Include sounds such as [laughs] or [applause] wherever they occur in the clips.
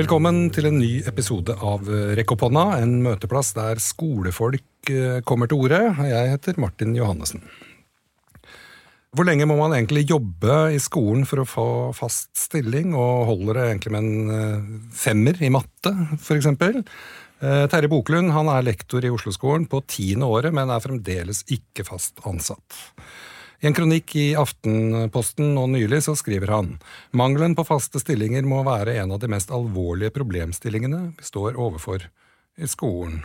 Velkommen til en ny episode av Rekk opp hånda, en møteplass der skolefolk eh, kommer til orde. Jeg heter Martin Johannessen. Hvor lenge må man egentlig jobbe i skolen for å få fast stilling, og holder det egentlig med en eh, femmer i matte, f.eks.? Eh, Terje Boklund han er lektor i Oslo-skolen på tiende året, men er fremdeles ikke fast ansatt. I en kronikk i Aftenposten nå nylig så skriver han mangelen på faste stillinger må være en av de mest alvorlige problemstillingene vi står overfor i skolen.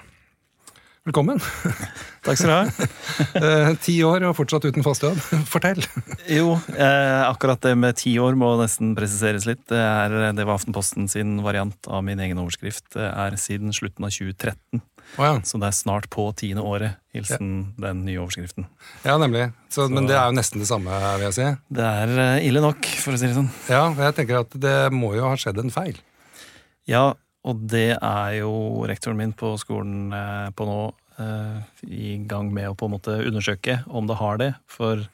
Velkommen. [laughs] Takk skal du ha. Eh, Ti år og fortsatt uten fast jobb. [laughs] Fortell. Jo, eh, akkurat det med ti år må nesten presiseres litt. Det, er, det var Aftenposten sin variant av min egen overskrift. Det er siden slutten av 2013. Oh, ja. Så det er snart på tiende året, hilsen den nye overskriften. ja, nemlig. Så, men det er jo nesten det samme, vil jeg si. Det er eh, ille nok, for å si det sånn. Ja, jeg tenker at det må jo ha skjedd en feil. Ja, og det er jo rektoren min på skolen eh, på nå eh, i gang med å på en måte undersøke om det har det. For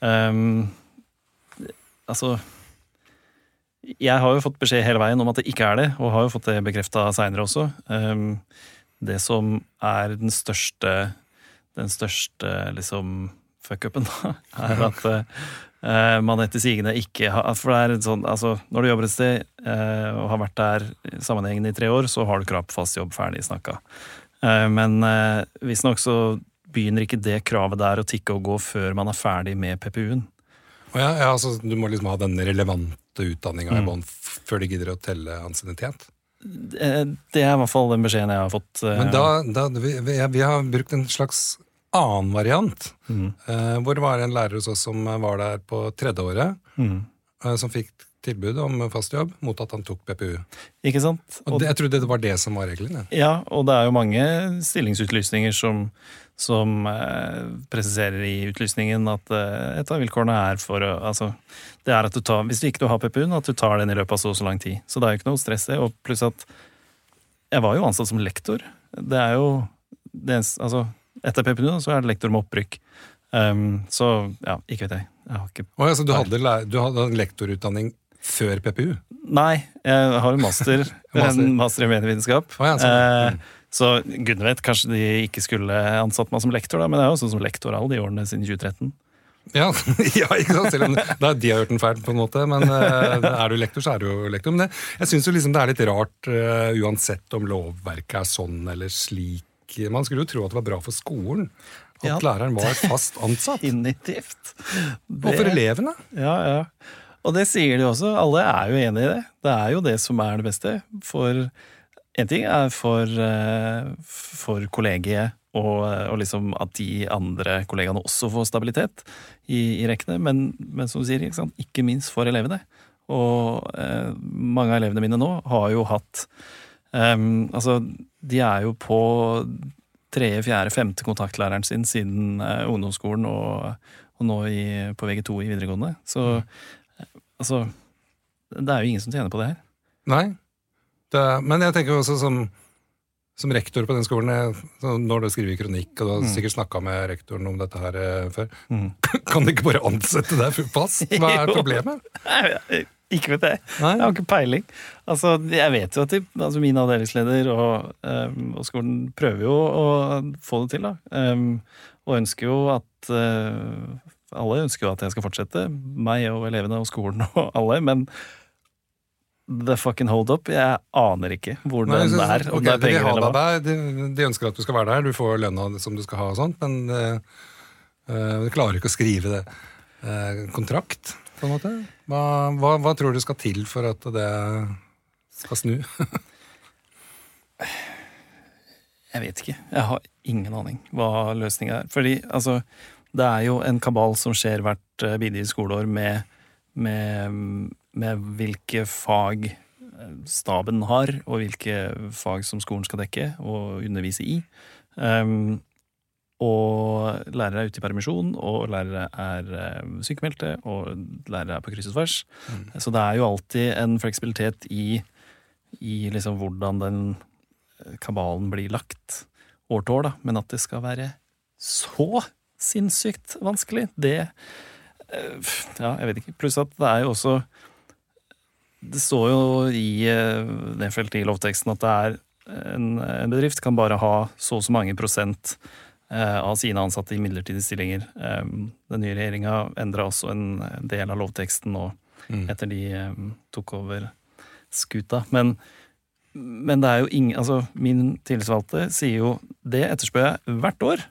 um, altså Jeg har jo fått beskjed hele veien om at det ikke er det, og har jo fått det bekrefta seinere også. Um, det som er den største den største liksom fuckupen, da, [laughs] er at eh, man etter sigende ikke har For det er en sånn, altså, når du jobber et sted eh, og har vært der sammenhengende i tre år, så har du krav på fast jobb, ferdig snakka. Eh, men eh, visstnok så begynner ikke det kravet der å tikke og gå før man er ferdig med PPU-en. Ja, ja, altså, du må liksom ha den relevante utdanninga i Mm. bånn før de gidder å telle ansiennitet. Eh, Det er i hvert fall den beskjeden jeg har fått. eh, Men da, da vi, vi, vi har brukt en slags annen variant. mm, Eh, hvor det var en lærer hos oss som var der på tredje året, mm. eh, som fikk tilbud om fast jobb mot at han tok PPU. Ikke sant? Og det, jeg trodde det var det som var regelen. Ja. Ja, og det er jo mange stillingsutlysninger som, som eh, presiserer i utlysningen at eh, et av vilkårene er for å Altså, det er at du tar Hvis du ikke har PPU-en, at du tar den i løpet av så og så lang tid. Så det er jo ikke noe stress det. Og pluss at jeg var jo ansatt som lektor. Det er jo det, Altså, etter PPU så er det lektor med opprykk. Um, så ja, ikke vet jeg. Jeg ikke oh, ja, så du hadde, du hadde en lektorutdanning før PPU? Nei, jeg har en master, [laughs] Master. en master i medievitenskap. Oh, ja, sånn. mm. uh, så gudene vet, kanskje de ikke skulle ansatt meg som lektor, da, men jeg er jo sånn som lektor alle de årene siden 2013. Ja, [laughs] ja, ikke sant? Selv om de har gjort den feil, på en måte. Men eh, er du lektor, så er du jo lektor. Men det, jeg syns liksom det er litt rart, eh, uansett om lovverket er sånn eller slik. Man skulle jo tro at det var bra for skolen. At Ja. læreren var fast ansatt. [laughs] Definitivt. Og for elevene. Ja, ja. Og det sier de også. Alle er jo enig i det. Det er jo det som er det beste. For en ting er for, eh, for kollegiet og, og liksom at de andre kollegaene også får stabilitet i, i rekkene, men, men som du sier, ikke, ikke minst for elevene. Og eh, mange av elevene mine nå har jo hatt em, Altså, de er jo på tredje, fjerde, femte kontaktlæreren sin siden uh, ungdomsskolen og, og nå i, på VG2 i videregående. Så mm. altså Det er jo ingen som tjener på det her. Nei. Det, men jeg tenker jo også som, som rektor på den skolen, jeg, når du skriver kronikk, og du har Mm. sikkert snakka med rektoren om dette her eh, før, Mm. [laughs] kan du ikke bare ansette deg fast? [laughs] Hva er problemet? Ikke vet jeg. Nei? Jeg har ikke peiling. Altså, jeg vet jo at de, altså min avdelingsleder og, um, og skolen prøver jo å få det til, da. Um, og ønsker jo at uh, Alle ønsker jo at jeg skal fortsette. Meg og elevene og skolen og alle. Men the fucking hold up, jeg aner ikke hvor den er. Om okay, det er de penger ha eller hva. de, de ønsker at du skal være der, du får lønna som du skal ha og sånt, men eh, eh, du klarer ikke å skrive det. Uh, kontrakt, på en måte. Hva, hva, hva tror du skal til for at det skal snu? [laughs] Jeg vet ikke. Jeg har ingen aning hva løsninga er. Fordi altså, det er jo en kabal som skjer hvert bidige skoleår med, med, med hvilke fag eh, staben har, og hvilke fag som skolen skal dekke og undervise i. Um, og lærere er ute i permisjon, og lærere er eh, sykemeldte, og lærere er på kryss og tvers. Så det er jo alltid en fleksibilitet i, i liksom hvordan den kabalen blir lagt år til år, da. Men at det skal være så sinnssykt vanskelig, det eh, Ja, jeg vet ikke. Pluss at det er jo også det står jo i det nedfelt i lovteksten at det er en, en bedrift kan bare ha så og så mange prosent eh, av sine ansatte i midlertidige stillinger. Eh, Den nye regjeringa endra også en del av lovteksten nå Mm. etter de eh, tok over skuta. Men, men det er jo ingen Altså, min tillitsvalgte sier jo det etterspør jeg hvert år.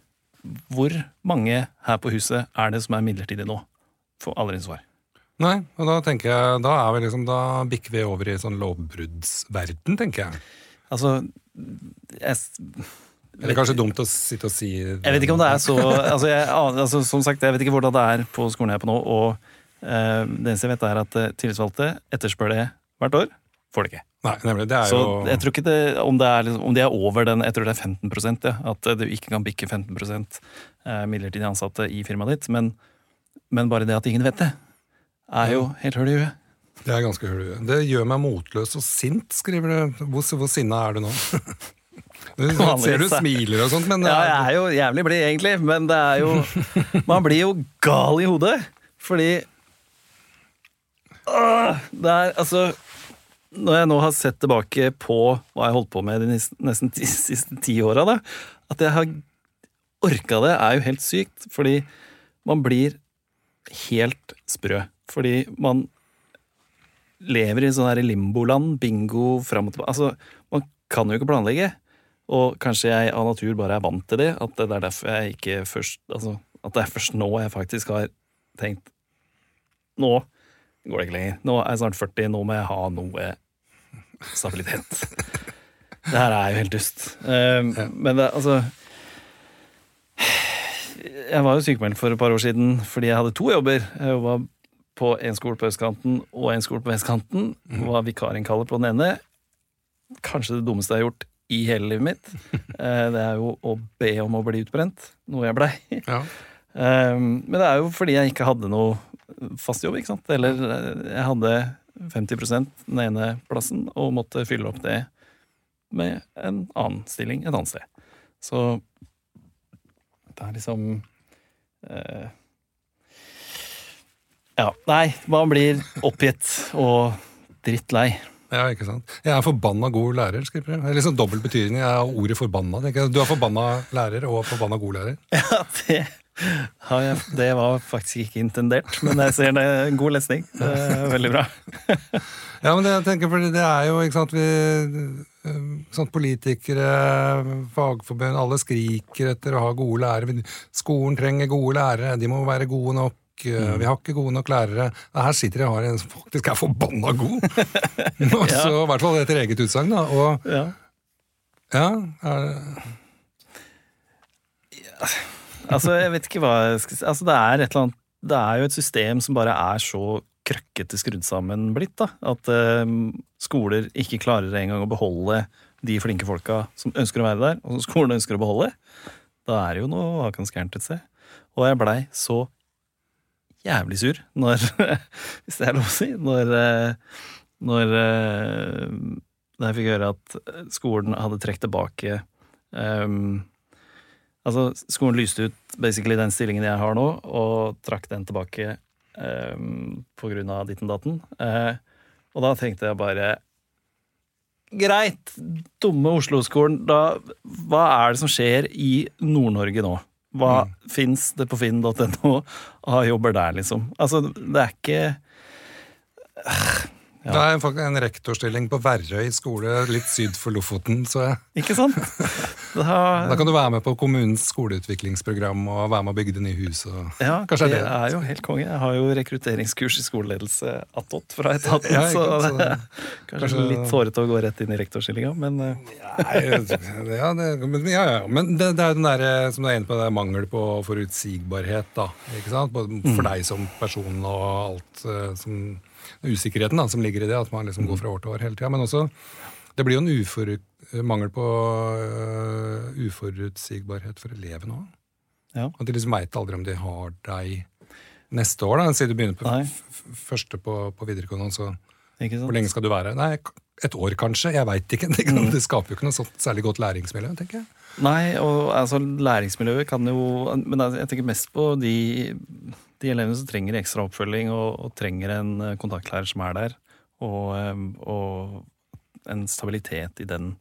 Hvor mange her på huset er det som er midlertidig nå? Får aldri svar. Nei, og da tenker jeg, da er vi liksom, da bikker vi over i sånn lovbruddsverden, tenker jeg. Altså jeg, Eller kanskje dumt å sitte og si Jeg vet ikke om det er så altså, jeg, altså, Som sagt, jeg vet ikke hvordan det er på skolen jeg er på nå. Og uh, det eneste jeg vet, er at eh, tillitsvalgte etterspør det hvert år. Får det ikke. Nei, nemlig. Det er Så jo jeg tror ikke det, om, det er, liksom- om de er over den Jeg tror det er 15 ja, At du ikke kan bikke 15 eh, midlertidig ansatte i firmaet ditt. Men, men bare det at ingen vet det, er jo helt høl i huet. Det er ganske hull i huet. Det gjør meg motløs og sint, skriver du. Hvor, hvor sinna er du nå? [laughs] Du ser du smiler og sånt, men Ja, jeg er jo jævlig blid, egentlig, men det er jo Man blir jo gal i hodet. Fordi Det er altså Når jeg nå har sett tilbake på hva jeg holdt på med de nesten de [laughs] siste ti åra, at jeg har orka det, er jo helt sykt. Fordi man blir helt sprø. Fordi man lever i sånn her limboland, bingo fram og tilbake. Altså, man kan jo ikke planlegge. Og kanskje jeg av natur bare er vant til det. At det er derfor jeg ikke først Altså, at det er først nå jeg faktisk har tenkt Nå går det ikke lenger. Nå er jeg snart 40, nå må jeg ha noe stabilitet. Det her er jo helt dust. Um, Men det, altså Jeg var jo sykemeldt for et par år siden fordi jeg hadde to jobber. Jeg jobba på en skole på østkanten og en skole på vestkanten. Var vikarinnkaller på den ene. Kanskje det dummeste jeg har gjort i hele livet mitt. [laughs] Eh, Det er jo å be om å bli utbrent, noe jeg blei. ja. Um, Men det er jo fordi jeg ikke hadde noe fast jobb, ikke sant. Eller eh, jeg hadde 50 den ene plassen og måtte fylle opp det med en annen stilling et annet sted. Så det er liksom eh, Ja, nei, man blir oppgitt og drittlei. Ja, ikke sant. Jeg er forbanna god lærer, skriver jeg. Det er liksom dobbel betydning av ordet forbanna. Du er forbanna lærer og forbanna god lærer. [laughs] Ja, det, jeg, det var faktisk ikke intendert, men jeg ser det er en god lesning. Det er veldig bra. [laughs] Ja, men det, jeg tenker, for det er jo, ikke sant, vi eh, sånn Politikere, fagforbund, alle skriker etter å ha gode lærere. Skolen trenger gode lærere, de må være gode nok. Eh, Vi har ikke gode nok lærere. Her sitter jeg og har en som faktisk er forbanna god! [laughs] Og så, I hvert fall etter eget utsagn, da. Og Ja. ja, er, Altså, jeg vet ikke hva jeg skal si. Altså, det er et eller annet Det er jo et system som bare er så krøkkete skrudd sammen blitt, da. At uh, skoler ikke klarer engang å beholde de flinke folka som ønsker å være der, og som skolen ønsker å beholde. Da er det jo noe hakens gærent et sted. Og jeg blei så jævlig sur når [laughs] Hvis det er lov å si. Når, eh, når, eh, når jeg fikk høre at skolen hadde trukket tilbake um, Altså, skolen lyste ut basically den stillingen jeg har nå, og trakk den tilbake um, på grunn av ditten datten. Uh, og da tenkte jeg bare Greit, dumme Oslo-skolen. Da, hva er det som skjer i Nord-Norge nå? Hva Mm. fins det på finn.no av jobber der, liksom? Altså, det er ikke Ja. Det er faktisk en rektorstilling på Værøy skole litt syd for Lofoten. så jeg Ikke sant? Da, Da kan du være med på kommunens skoleutviklingsprogram og være med å bygge det nye huset. Og... ja, Kanskje det er det- er jo helt konge. Jeg har jo rekrutteringskurs i skoleledelse attåt fra etaten, Ja, ikke så det er kanskje, kanskje- litt hårete å gå rett inn i rektorstillinga, men eh, ja, det, ja, ja. men det, det er jo den der, som du er inne på, det er mangel på forutsigbarhet. da, ikke sant? Både for deg som person og alt eh, som Usikkerheten da, som ligger i det, at man liksom går fra år til år hele tida. Men også, det blir jo en uforu, mangel på uh, uforutsigbarhet for elevene òg. Ja. At de liksom veit aldri om de har deg neste år, da, siden du begynner på første på, på videregående. så Hvor lenge skal du være? Nei, et år kanskje, jeg veit ikke. [laughs] Det, Mm. det skaper jo ikke noe særlig godt læringsmiljø, tenker jeg. Nei, og altså, læringsmiljøet kan jo Men altså, jeg tenker mest på de, de elevene som trenger ekstra oppfølging og, og trenger en eh, kontaktlærer som er der Og, eh, og en stabilitet i den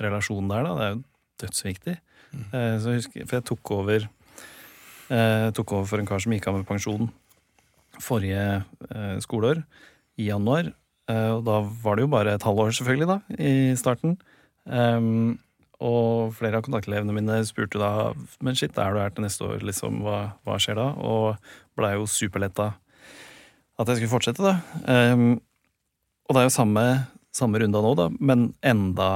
relasjonen der, da. Det er jo dødsviktig. Mm. Så jeg husker, for jeg tok over jeg tok over for en kar som gikk av med pensjon forrige eh, skoleår, i januar. Eh, og da var det jo bare et halvår, selvfølgelig, da, i starten. Og flere av kontaktelevene mine spurte da Men shit, er du her til neste år, liksom? Hva, hva skjer da? Og blei jo superletta at jeg skulle fortsette, da. Um, og det er jo samme, samme runda nå, da, men enda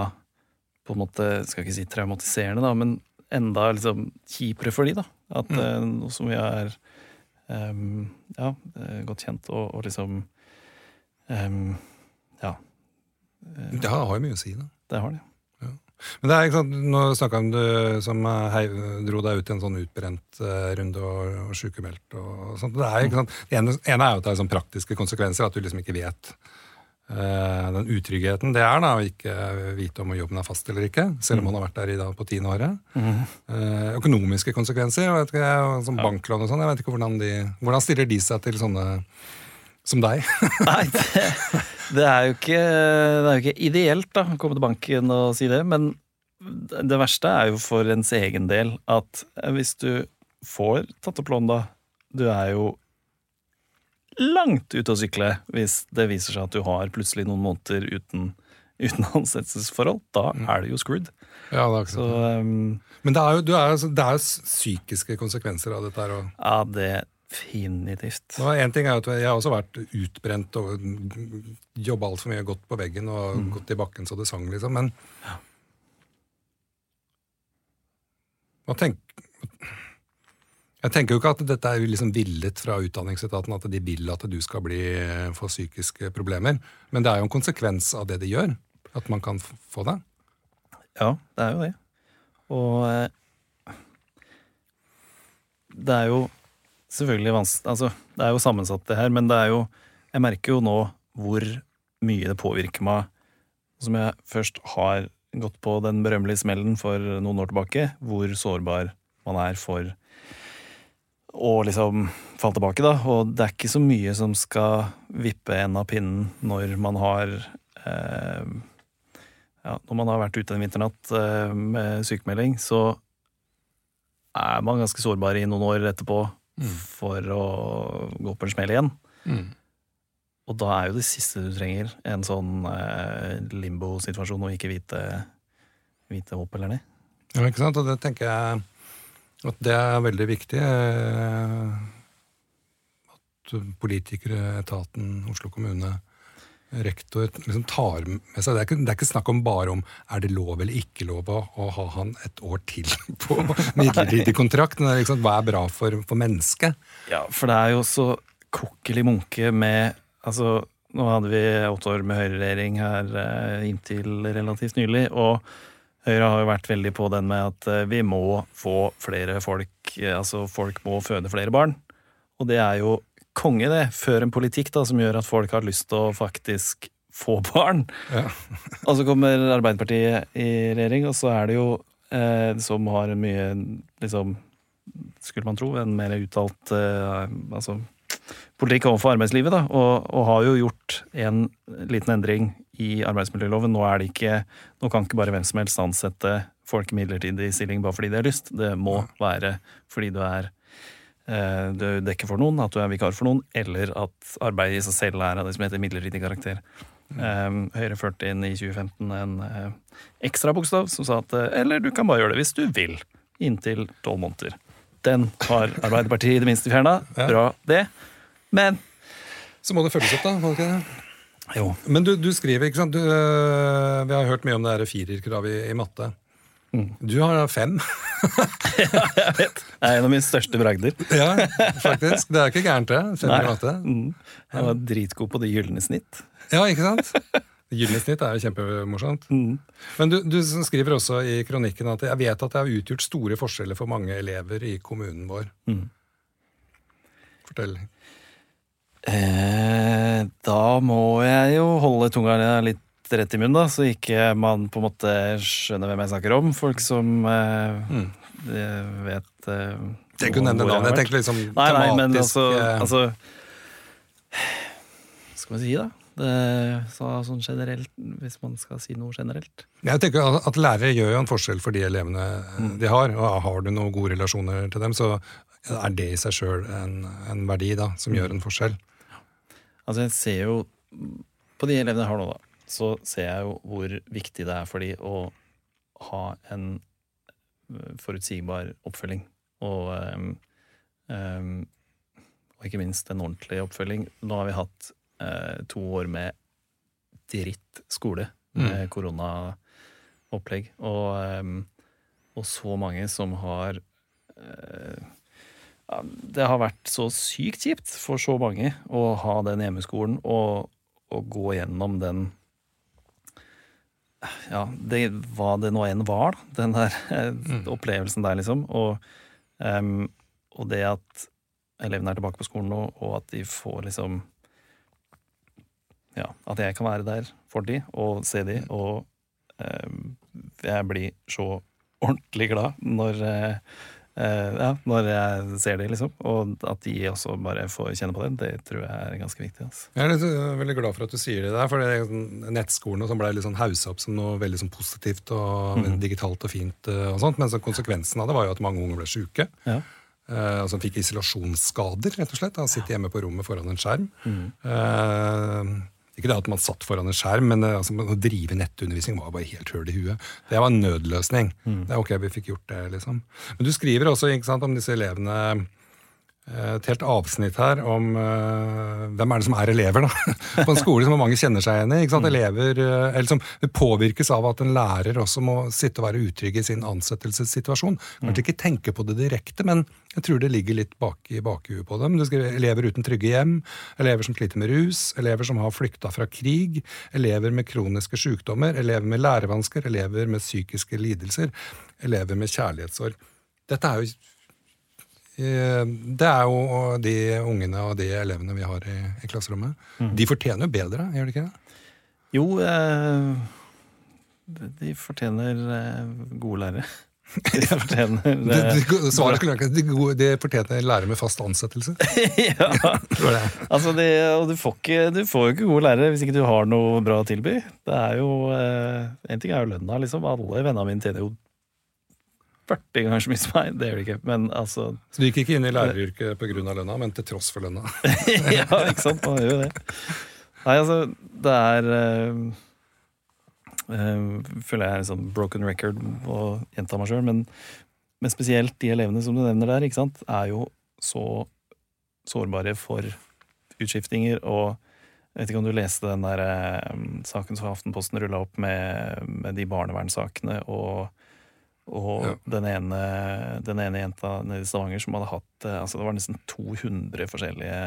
på en måte, skal ikke si traumatiserende, da, men enda liksom kjipere for de, da. At Mm. uh, nå som vi er um, ja, eh, godt kjent og, og liksom um, Ja. Det har jo mye å si, da. Det har det. Men det er ikke sant, Nå snakka om du som hei, dro deg ut i en sånn utbrent uh, runde og, og sykemeldt og sånt. Det er, ikke sant, det ene, ene er jo at det er sånn praktiske konsekvenser, at du liksom ikke vet Uh, den utryggheten det er da, å ikke vite om jobben er fast eller ikke, selv om man har vært der i dag på tiende året. Eh, økonomiske konsekvenser, vet ikke, Ja. banklån og sånn, jeg vet ikke hvordan de Hvordan stiller de seg til sånne som deg? [laughs] Nei, det, det, er ikke, det er jo ikke ideelt da, å komme til banken og si det, men det verste er jo for ens egen del at hvis du får tatt opp lån, da Du er jo langt ute å sykle hvis det viser seg at du har plutselig noen måneder uten, uten [laughs] ansettelsesforhold. Da er du jo screwed. Ja, det er Så um, Men det er jo, du er, det er jo psykiske konsekvenser av dette her. òg. ja, det definitivt. og en ting er at Jeg har også vært utbrent og jobba altfor mye, gått på veggen og gått i bakken så det sang, liksom. Men ja. tenk, Jeg tenker jo ikke at dette er liksom villet fra Utdanningsetaten, at de vil at du skal bli, få psykiske problemer. Men det er jo en konsekvens av det de gjør, at man kan få det. Ja, det er jo det. Og eh, det er jo selvfølgelig vanskelig Altså, det er jo sammensatt, det her, men det er jo Jeg merker jo nå hvor mye det påvirker meg. Som jeg først har gått på den berømmelige smellen for noen år tilbake, hvor sårbar man er for å liksom falle tilbake, da. Og det er ikke så mye som skal vippe en av pinnen når man har eh, ja, når man har vært ute en vinternatt eh, med sykemelding, så er man ganske sårbar i noen år etterpå for å gå på en smell igjen. Og da er jo det siste du trenger, en sånn eh, limbo-situasjon og ikke vite, vite opp eller ned. Ja, ikke sant? Og det tenker jeg at det er veldig viktig. eh, At politikere, etaten, Oslo kommune, rektor liksom tar med seg det er, ikke, det er ikke snakk om bare om er det lov eller ikke lov å, å ha han et år til [laughs] på midlertidig kontrakt. Men liksom, hva er bra for, for mennesket? Ja, for det er jo så kokkelig munke med Altså, nå hadde vi åtte år med høyreregjering her eh, inntil relativt nylig, og Høyre har jo vært veldig på den med at eh, vi må få flere folk eh, Altså, folk må føde flere barn. Og det er jo konge, det. Før en politikk da, som gjør at folk har lyst til å faktisk få barn. Ja. [laughs] Og så kommer Arbeiderpartiet i regjering, og så er det jo eh, som har en mye liksom Skulle man tro, en mer uttalt eh, altså, politikk overfor arbeidslivet, da, og, og har jo gjort en liten endring i arbeidsmiljøloven. Nå er det ikke Nå kan ikke bare hvem som helst ansette folk i midlertidig stilling bare fordi de har lyst. Det må være fordi du er du dekker for noen, at du er vikar for noen, eller at arbeidet i seg selv er av det som heter midlertidig karakter. Mm. Høyre førte inn i 2015 en eh, ekstra bokstav som sa at eh, eller du kan bare gjøre det hvis du vil, inntil tolv måneder. Den har [laughs] Arbeiderpartiet i det minste fjerna. Ja. Bra, det. Men Så må det følges opp, da. må det ikke det? jo. Men du, du skriver, ikke sant? Du, vi har hørt mye om det firerkravet i, i matte. Mm. Du har fem. ja, Jeg vet. Det er en av mine største bragder. ja, faktisk. Det er ikke gærent, det. Fem i. Mm. Jeg var dritgod på det gylne snitt. Ja, ikke sant? Gylne snitt er jo kjempemorsomt. Mm. Men du, du skriver også i kronikken at jeg vet at det har utgjort store forskjeller for mange elever i kommunen vår. Mm. Fortell. Eh, da må jeg jo holde tunga litt rett i munnen, da, så ikke man på en måte skjønner hvem jeg snakker om. Folk som eh, Mm. eh, vet eh, Jeg kunne nevne hvor navn. Jeg tenkte liksom Nei, nei, men altså, eh, altså Hva skal man si, da? Det, så, sånn generelt, hvis man skal si noe generelt. Jeg tenker at- Lærere gjør jo en forskjell for de elevene de har. og Har du noen gode relasjoner til dem, så er det i seg sjøl en, en verdi da, som gjør en forskjell. Altså jeg ser jo På de elevene jeg har nå, da, så ser jeg jo hvor viktig det er for de å ha en øh, forutsigbar oppfølging. Og, um, um, og ikke minst en ordentlig oppfølging. Nå har vi hatt uh, to år med dritt skole med koronaopplegg. Og, um, og så mange som har uh, ja, det har vært så sykt kjipt for så mange å ha den hjemmeskolen og, og gå gjennom den Ja, det, hva det nå enn var, da. Den der [laughs] mm. opplevelsen der, liksom. Og, um, og det at elevene er tilbake på skolen nå, og at de får liksom Ja, at jeg kan være der for de og se de, og um, jeg blir så ordentlig glad når Eh, ja, når jeg ser det, liksom. Og at de også bare får kjenne på det, det tror jeg er ganske viktig. Altså. Jeg er litt, øh, veldig glad for at du sier det der, for det er sånn nettskolen og sånn ble litt sånn haussa opp som noe veldig sånn positivt og veldig digitalt og fint. øh, og sånt, Men så konsekvensen av det var jo at mange unger ble sjuke. Ja. Uh, altså fikk isolasjonsskader, rett og slett. Han sitter hjemme på rommet foran en skjerm. Eh, ikke det at man satt foran en skjerm, men eh, altså, å drive nettundervisning var bare helt høl i huet. Det var en nødløsning. Det er ok, vi fikk gjort det, liksom. Men du skriver også sant, om disse elevene et helt avsnitt her om uh, hvem er det som er elever, da? [laughs] På en skole som mange kjenner seg igjen i. ikke sant? Elever, uh, eller som påvirkes av at en lærer også må sitte og være utrygg i sin ansettelsessituasjon. Kanskje ikke tenke på det direkte, men jeg tror det ligger litt bak i bakhuet på dem. Du skriver elever uten trygge hjem, elever som sliter med rus, elever som har flykta fra krig, elever med kroniske sykdommer, elever med lærevansker, elever med psykiske lidelser, elever med kjærlighetssorg. Dette er jo Eh, Det er jo de ungene og de elevene vi har i, i klasserommet. De fortjener jo bedre, gjør de ikke det? Jo, eh, de fortjener eh, gode lærere. [laughs] De fortjener De, eh, de, svaret skulle vært de, de fortjener lærere med fast ansettelse. [laughs] [laughs] ja. Det. Altså det, og du får, ikke, du får jo ikke gode lærere hvis ikke du har noe bra å tilby. Det er jo eh, En ting er jo lønna, liksom. Alle vennene mine tjener jo 40 ganger så mye som meg. Det gjør de ikke. Men altså Så du gikk ikke inn i læreryrket pga. lønna, men til tross for lønna. [laughs] Ja, ikke sant? Man gjør jo det. Nei, altså, det er øh, øh, Føler jeg er en sånn broken record å gjenta meg sjøl, men, men spesielt de elevene som du nevner der, ikke sant, er jo så sårbare for utskiftinger og jeg vet ikke om du leste den der eh, saken som Aftenposten rulla opp med, med de barnevernssakene og, og Ja. den, ene, den ene jenta nede i Stavanger som hadde hatt eh, altså Det var nesten 200 forskjellige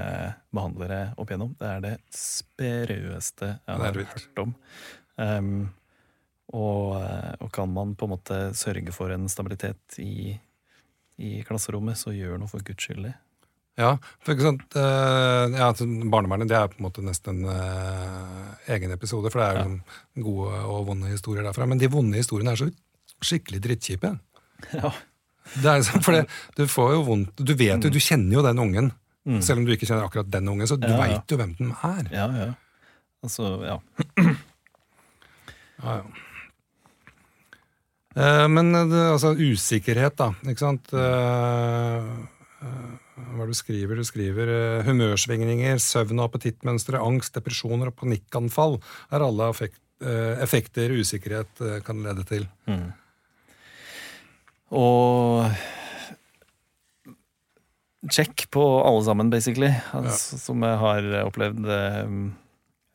behandlere opp igjennom. Det er det sprøeste jeg har hørt om. Um, og, eh, og kan man på en måte sørge for en stabilitet i, i klasserommet, så gjør noe for guds skyld det. Ja, for ikke sant, uh, ja, altså, Barnevernet det er på en måte nesten en uh, egen episode, for det er jo ja. gode og vonde historier derfra. Men de vonde historiene er så skikkelig drittkjipe. Ja. Liksom, for det, du får jo vondt Du vet jo, du kjenner jo den ungen. Mm. Selv om du ikke kjenner akkurat den ungen, så du Ja, veit jo hvem den er. Ja, ja. Altså, ja. Ja, ja. Eh, men eh, det, altså usikkerhet, da. Ikke sant. Eh, eh, hva du skriver? Du skriver eh, humørsvingninger, søvn- og appetittmønstre, angst, depresjoner og panikkanfall er alle effekt, eh, effekter usikkerhet kan lede til. Og check på alle sammen, basically, altså, som jeg har opplevd. eh,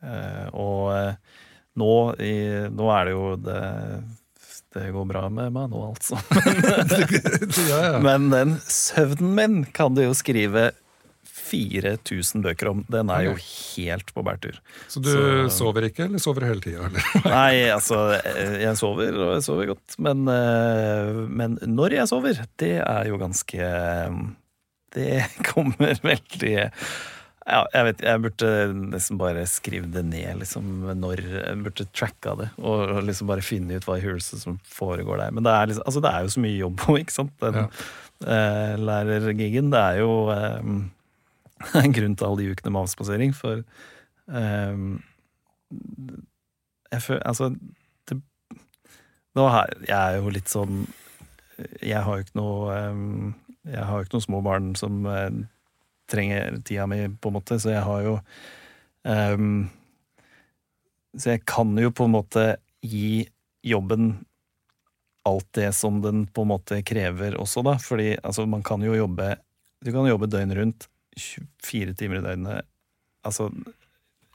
eh, og eh, nå, i, nå er det jo det Det går bra med meg nå, altså. [laughs] [laughs] ja, ja. Men den søvnen min kan du jo skrive 4000 bøker om. Den er jo helt på bærtur. Så du Så- sover ikke, eller sover hele tida? [laughs] Nei, altså, jeg sover, og jeg sover godt. Men, eh, men når jeg sover, det er jo ganske Det [laughs] kommer veldig ja, jeg vet, jeg burde nesten bare skrive det ned, liksom, når Jeg burde tracka det, og liksom bare finne ut hva i hulset som foregår der. Men det er, liksom, altså, det er jo så mye jobb på, ikke sant? Den Ja. uh, lærergigen. Det er jo eh, [laughs] en grunn til alle de ukene med avspasering, for um, Jeg føler Altså, det, nå har, jeg er jo litt sånn Jeg har jo ikke noe um, Jeg har jo ikke noen små barn som uh, trenger tida mi, på en måte, så jeg har jo um, Så jeg kan jo på en måte gi jobben alt det som den på en måte krever også, da. Fordi altså, man kan jo jobbe Du kan jobbe døgnet rundt, 24 timer i døgnet, altså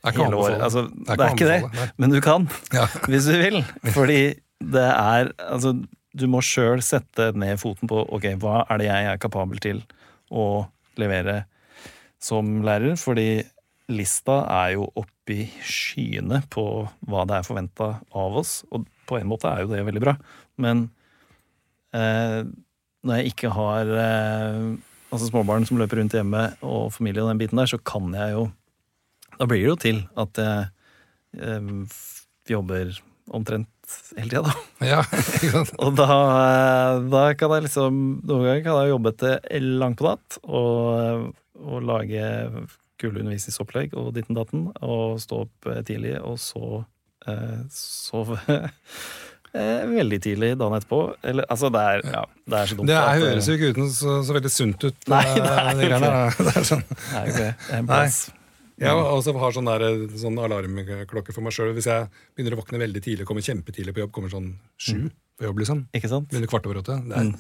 hele året. Altså, Det er er ikke det, men du kan, [laughs] Ja. hvis du vil. [laughs] Fordi det er Altså, du må sjøl sette ned foten på ok, hva er det jeg er kapabel til å levere som lærer, fordi lista er jo oppi skyene på hva det er forventa av oss, og på en måte er jo det veldig bra, men eh, når jeg ikke har eh, altså småbarn som løper rundt hjemme, og familie og den biten der, så kan jeg jo Da blir det jo til at jeg eh, jobber omtrent hele tida, da. Ja, [laughs] ikke sant? [laughs] Og da, eh, da kan jeg liksom Noen ganger kan jeg jobbe til langt på natt og, og lage kule undervisningsopplegg og ditten datten, og stå opp eh, tidlig, og så eh, sove [laughs] eh, veldig tidlig dagen etterpå. Eller, altså, det er, ja, det er så dumt. Det er, at, høres jo ikke uten så, så veldig sunt ut. Nei, eh, det er jo der. [laughs] Det er sånn. Det er ikke. Det er Nei. Jeg også har sånn, der, sånn alarmklokke for meg sjøl. Hvis jeg begynner å våkne veldig tidlig, kommer kjempetidlig på jobb, kommer sånn sju på jobb, liksom. Ikke sant? Begynner kvart over åtte. Det er, Mm.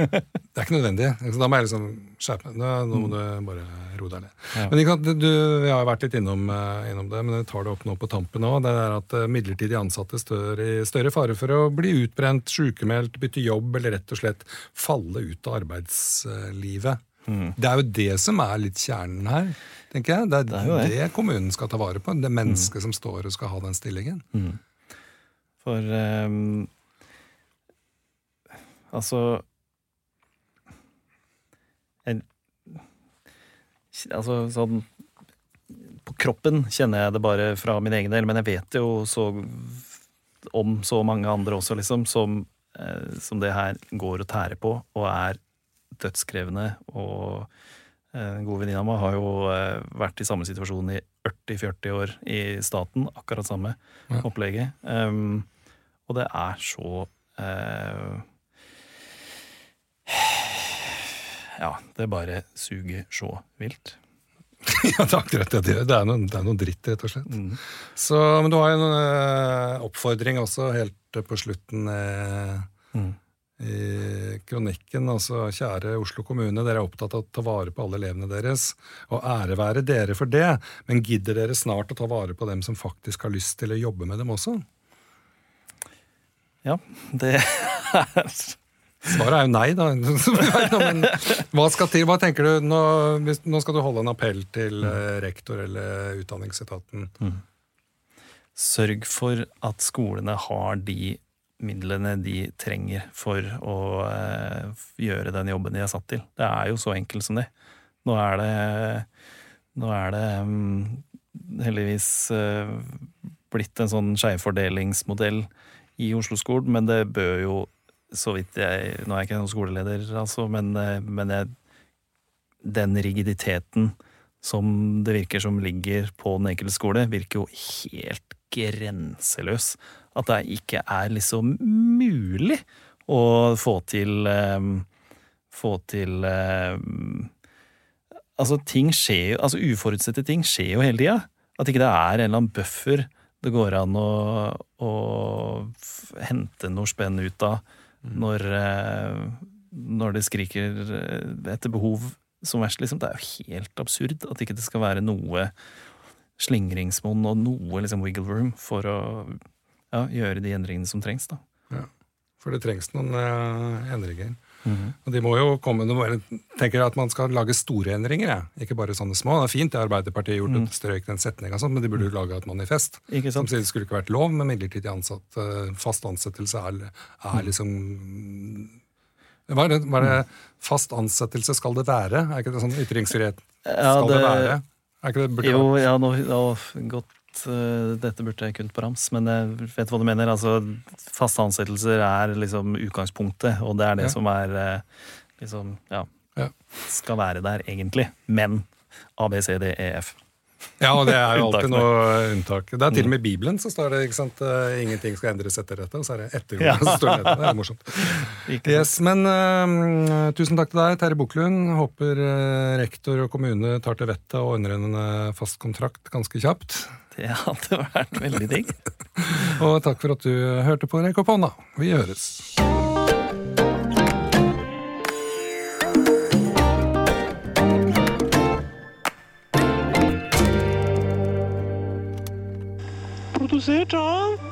[laughs] det er ikke nødvendig. Da må jeg liksom skjerpe meg. Nå, må du bare roe deg ned. Ja. Men ikke du, Vi har vært litt innom, eh, innom det, men jeg tar det opp nå på tampen òg. Det er at eh, midlertidig ansatte står i større fare for å bli utbrent, sykemeldt, bytte jobb eller rett og slett falle ut av arbeidslivet. Mm. Det er jo det som er litt kjernen her, tenker jeg. Det er, Det det, er jo det. kommunen skal ta vare på. Det mennesket som står og skal ha den stillingen. Mm. For um, Altså jeg, Altså sånn På kroppen kjenner jeg det bare fra min egen del, men jeg vet jo så om så mange andre også, liksom, som, eh, som det her går og tærer på, og er dødskrevende. Og eh, en god venninne av meg har jo eh, vært i samme situasjon i 40-40 år i staten. Akkurat samme Ja. opplegget. Um, og det er så eh, Ja, det bare suger så vilt. [laughs] ja, det er akkurat det det er noe, det er noe dritt, rett og slett. Mm. Så, men du har jo en eh, oppfordring også helt på slutten eh, Mm. i kronikken. Altså, kjære Oslo kommune, dere er opptatt av å ta vare på alle elevene deres. Og ære være dere for det, men gidder dere snart å ta vare på dem som faktisk har lyst til å jobbe med dem også? Ja, det [laughs] er Svaret er jo nei, da. [laughs] Men hva skal til? Hva tenker du? Nå, hvis, nå skal du holde en appell til eh, rektor eller Utdanningsetaten. Sørg for at skolene har de midlene de trenger for å eh, gjøre den jobben de er satt til. Det er jo så enkelt som det. Nå er det, nå er det um, heldigvis uh, blitt en sånn skjevfordelingsmodell i Oslo-skolen, men det bør jo, så vidt jeg Nå er jeg ikke noen skoleleder, altså, men, eh, men jeg, den rigiditeten som det virker som ligger på den enkelte skole, virker jo helt grenseløs. At det ikke er liksom mulig å få til eh, Få til eh, Altså, ting skjer jo Altså, uforutsette ting skjer jo hele tida. At ikke det er en eller annen buffer det går an å, å hente noe spenn ut av når, eh, når det skriker etter behov som verst, liksom. Det er jo helt absurd at ikke det skal være noe slingringsmonn og noe liksom wiggle room for å ja, gjøre de endringene som trengs, da. For det trengs noen uh, endringer. Og de må jo komme de jeg tenker at man skal lage store endringer, ja. ikke bare sånne små. Det er fint det Arbeiderpartiet har gjort, mm. strøk den setninga, men de burde jo lage et manifest. Ikke Som sier det skulle ikke vært lov med midlertidig ansatt. eh, Fast ansettelse er, er liksom hva er, det, hva er det fast ansettelse skal det være? Er ikke det sånn ytringsfrihet Ja, skal det, det- være? Er ikke det burde Jo, være? ja, nå, nå, godt Dette burde jeg kunnet på rams, men jeg vet hva du mener. Altså, faste ansettelser er liksom utgangspunktet, og det er det Ja. som er eh, liksom, ja, Ja. skal være der, egentlig. Men A, B, C, D, E, F. Ja, og det er jo alltid noe unntak. Det er til og med i Bibelen så står det ikke sant, eh, ingenting skal endres etter dette, og så er det etter Ja. så står det, det er morsomt. [laughs] Yes, men uh, tusen takk til deg, Terje Buklund. Håper uh, rektor og kommune tar til vettet og ordner en fast kontrakt ganske kjapt. Det hadde vært veldig digg. [laughs] Og takk for at du hørte på Rekk opp hånda. Vi høres. Produsert av